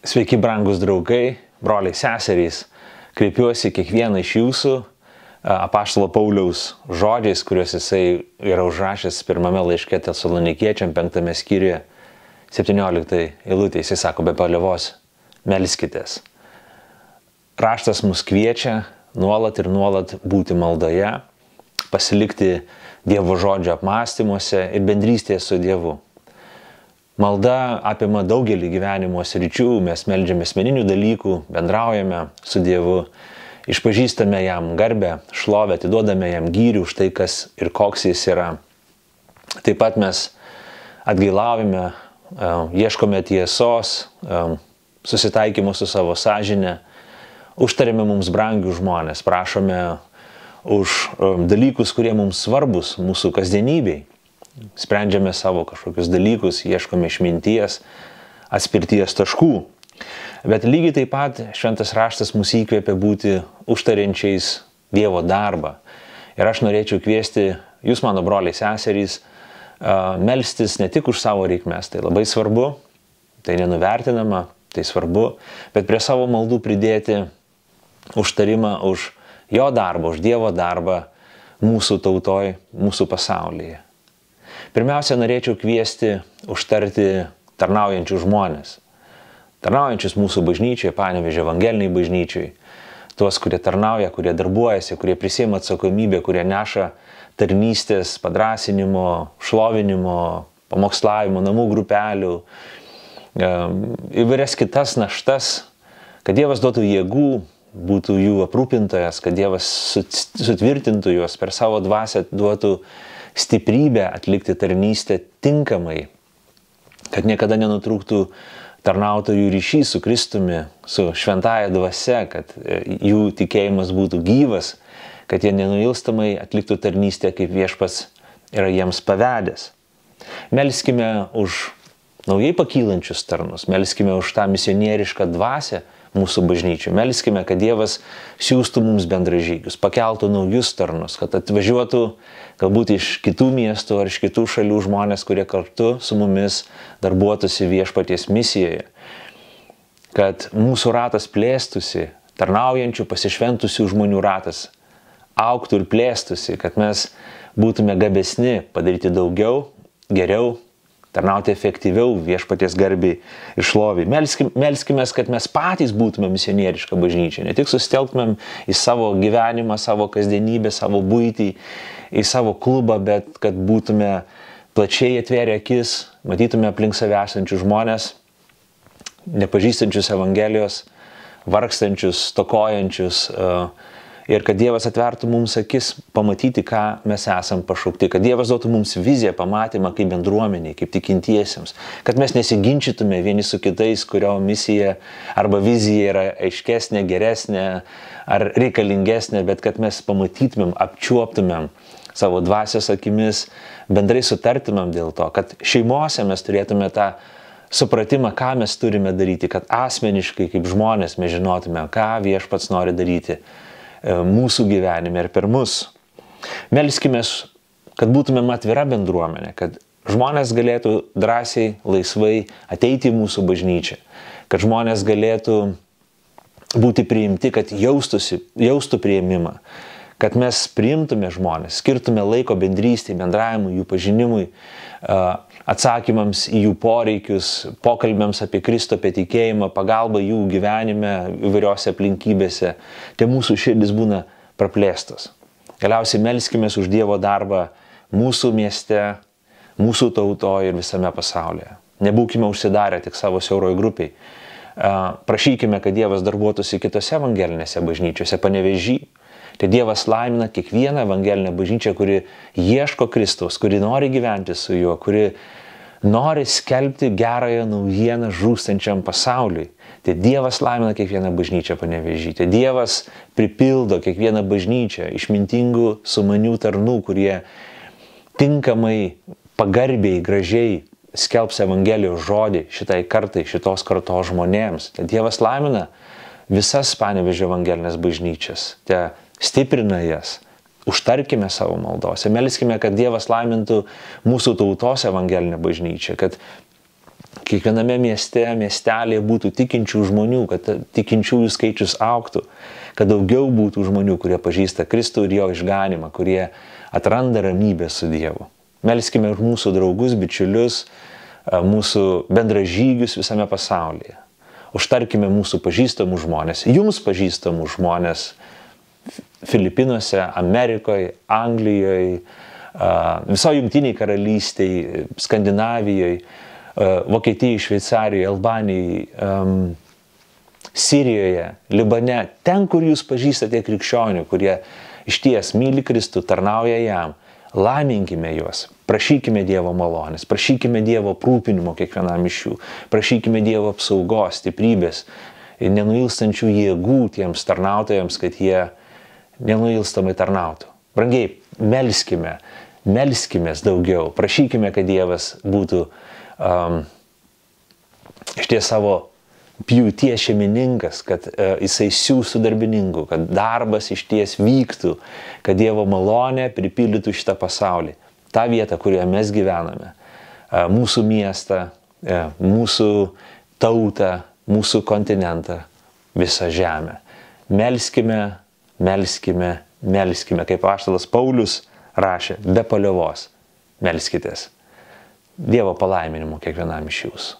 Sveiki, brangus draugai, broliai, seserys. Kreipiuosi kiekvieną iš jūsų apaštalo Pauliaus žodžiais, kuriuos jisai yra užrašęs pirmame laiške Tesalonikiečiam, penktame skyriuje, 17 eilutė. Jisai sako, be palievos, melskitės. Raštas mus kviečia nuolat ir nuolat būti maldoje, pasilikti Dievo žodžio apmąstymuose ir bendrystėje su Dievu. Malda apima daugelį gyvenimo sričių, mes melžiame asmeninių dalykų, bendraujame su Dievu, išpažįstame jam garbę, šlovę, atiduodame jam gyrių už tai, kas ir koks jis yra. Taip pat mes atgailavime, e, ieškome tiesos, e, susitaikymo su savo sąžinė, užtarėme mums brangių žmonės, prašome už e, dalykus, kurie mums svarbus mūsų kasdienybei sprendžiame savo kažkokius dalykus, ieškome išminties, atspirties taškų. Bet lygiai taip pat šventas raštas mus įkvėpia būti užtariančiais Dievo darbą. Ir aš norėčiau kviesti jūs, mano broliai seserys, melstis ne tik už savo reikmes, tai labai svarbu, tai nenuvertinama, tai svarbu, bet prie savo maldų pridėti užtarimą už jo darbą, už Dievo darbą mūsų tautoj, mūsų pasaulyje. Pirmiausia, norėčiau kviesti užtarti tarnaujančius žmonės. Tarnaujančius mūsų bažnyčiai, panevežė evangeliniai bažnyčiai. Tuos, kurie tarnauja, kurie darbuojasi, kurie prisėmė atsakomybę, kurie neša tarnystės, padrasinimo, šlovinimo, pamokslavimo, namų grupelių, įvairias kitas naštas, kad Dievas duotų jėgų, būtų jų aprūpintojas, kad Dievas sutvirtintų juos per savo dvasę, duotų stiprybę atlikti tarnystę tinkamai, kad niekada nenutrūktų tarnautojų ryšys su Kristumi, su šventaja dvasia, kad e, jų tikėjimas būtų gyvas, kad jie nenuilstamai atliktų tarnystę, kaip viešpas yra jiems pavedęs. Melskime už naujai pakylančius tarnus, melskime už tą misionierišką dvasę, mūsų bažnyčių. Melskime, kad Dievas siūstų mums bendražygius, pakeltų naujus tarnus, kad atvažiuotų galbūt iš kitų miestų ar iš kitų šalių žmonės, kurie kartu su mumis darbuotųsi viešpaties misijoje. Kad mūsų ratas plėstųsi, tarnaujančių, pasišventusių žmonių ratas auktų ir plėstųsi, kad mes būtume gabesni padaryti daugiau, geriau, tarnauti efektyviau viešpaties garbiai ir šloviai. Melskim, melskime, kad mes patys būtume misionieriška bažnyčia, ne tik sustelktumėm į savo gyvenimą, savo kasdienybę, savo būtį, į savo klubą, bet kad būtume plačiai atvėrę akis, matytume aplink save esančius žmonės, nepažįstančius Evangelijos, vargstančius, tokojančius, uh, ir kad Dievas atvertų mums akis pamatyti, ką mes esam pašaukti, kad Dievas duotų mums viziją, pamatymą kaip bendruomeniai, kaip tikintiesiems, kad mes nesiginčytume vieni su kitais, kurio misija arba vizija yra aiškesnė, geresnė ar reikalingesnė, bet kad mes pamatytumėm, apčiuoptumėm savo dvasios akimis, bendrai sutartumėm dėl to, kad šeimose mes turėtume tą supratimą, ką mes turime daryti, kad asmeniškai kaip žmonės mes žinotume, ką viešpats nori daryti mūsų gyvenime ir per mus. Melskime, kad būtumėm atvira bendruomenė, kad žmonės galėtų drąsiai, laisvai ateiti į mūsų bažnyčią, kad žmonės galėtų būti priimti, kad jaustųsi, jaustų prieimimą, kad mes priimtume žmonės, skirtume laiko bendrystėje, bendravimui, jų pažinimui, atsakymams į jų poreikius, pokalbėms apie Kristų, apie tikėjimą, pagalbą jų gyvenime įvairiose aplinkybėse, tai mūsų širdis būna praplėstos. Galiausiai melskime už Dievo darbą mūsų mieste, mūsų tautoje ir visame pasaulyje. Nebūkime užsidarę tik savo siauroje grupiai. Prašykime, kad Dievas darbuotųsi kitose evangelinėse bažnyčiose, panevežį, Tai Dievas laimina kiekvieną evangelinę bažnyčią, kuri ieško Kristaus, kuri nori gyventi su juo, kuri nori skelbti gerąją naujieną žūstančiam pasauliui. Tai Dievas laimina kiekvieną bažnyčią panevežyti. Dievas pripildo kiekvieną bažnyčią išmintingų, sumanių tarnų, kurie tinkamai, pagarbiai, gražiai skelbs Evangelijos žodį šitai kartai, šitos kartos žmonėms. Tai Dievas laimina visas panevežė evangelinės bažnyčias. Te stiprina jas. Užtarkime savo maldose, melskime, kad Dievas laimintų mūsų tautos evangelinę bažnyčią, kad kiekviename mieste, miestelėje būtų tikinčių žmonių, kad tikinčiųjų skaičius auktų, kad daugiau būtų žmonių, kurie pažįsta Kristų ir jo išganimą, kurie atranda ramybę su Dievu. Melskime už mūsų draugus, bičiulius, mūsų bendražygius visame pasaulyje. Užtarkime mūsų pažįstamų žmonės, jums pažįstamų žmonės Filipinuose, Amerikoje, Anglijoje, viso jungtiniai karalystiai, Skandinavijoje, Vokietijai, Šveicarijai, Albanijai, um, Sirijoje, Libane, ten, kur jūs pažįstate krikščionių, kurie iš ties myli Kristų, tarnauja jam, laiminkime juos, prašykime Dievo malonės, prašykime Dievo prūpinimo kiekvienam iš jų, prašykime Dievo apsaugos, stiprybės nenuilstančių jėgų tiems tarnautojams, kad jie nenuilstamai tarnautų. Brangiai, melskime, melskime daugiau, prašykime, kad Dievas būtų um, iš ties savo pjūties šeimininkas, kad uh, jisai siūstų darbininkų, kad darbas iš ties vyktų, kad Dievo malonė pripildytų šitą pasaulį, tą vietą, kurioje mes gyvename, uh, mūsų miestą, uh, mūsų tautą, mūsų kontinentą, visą žemę. Melskime, melskime, melskime, kaip aštalas Paulius rašė, be paliovos. Melskitės. Dievo palaiminimu kiekvienam iš jūsų.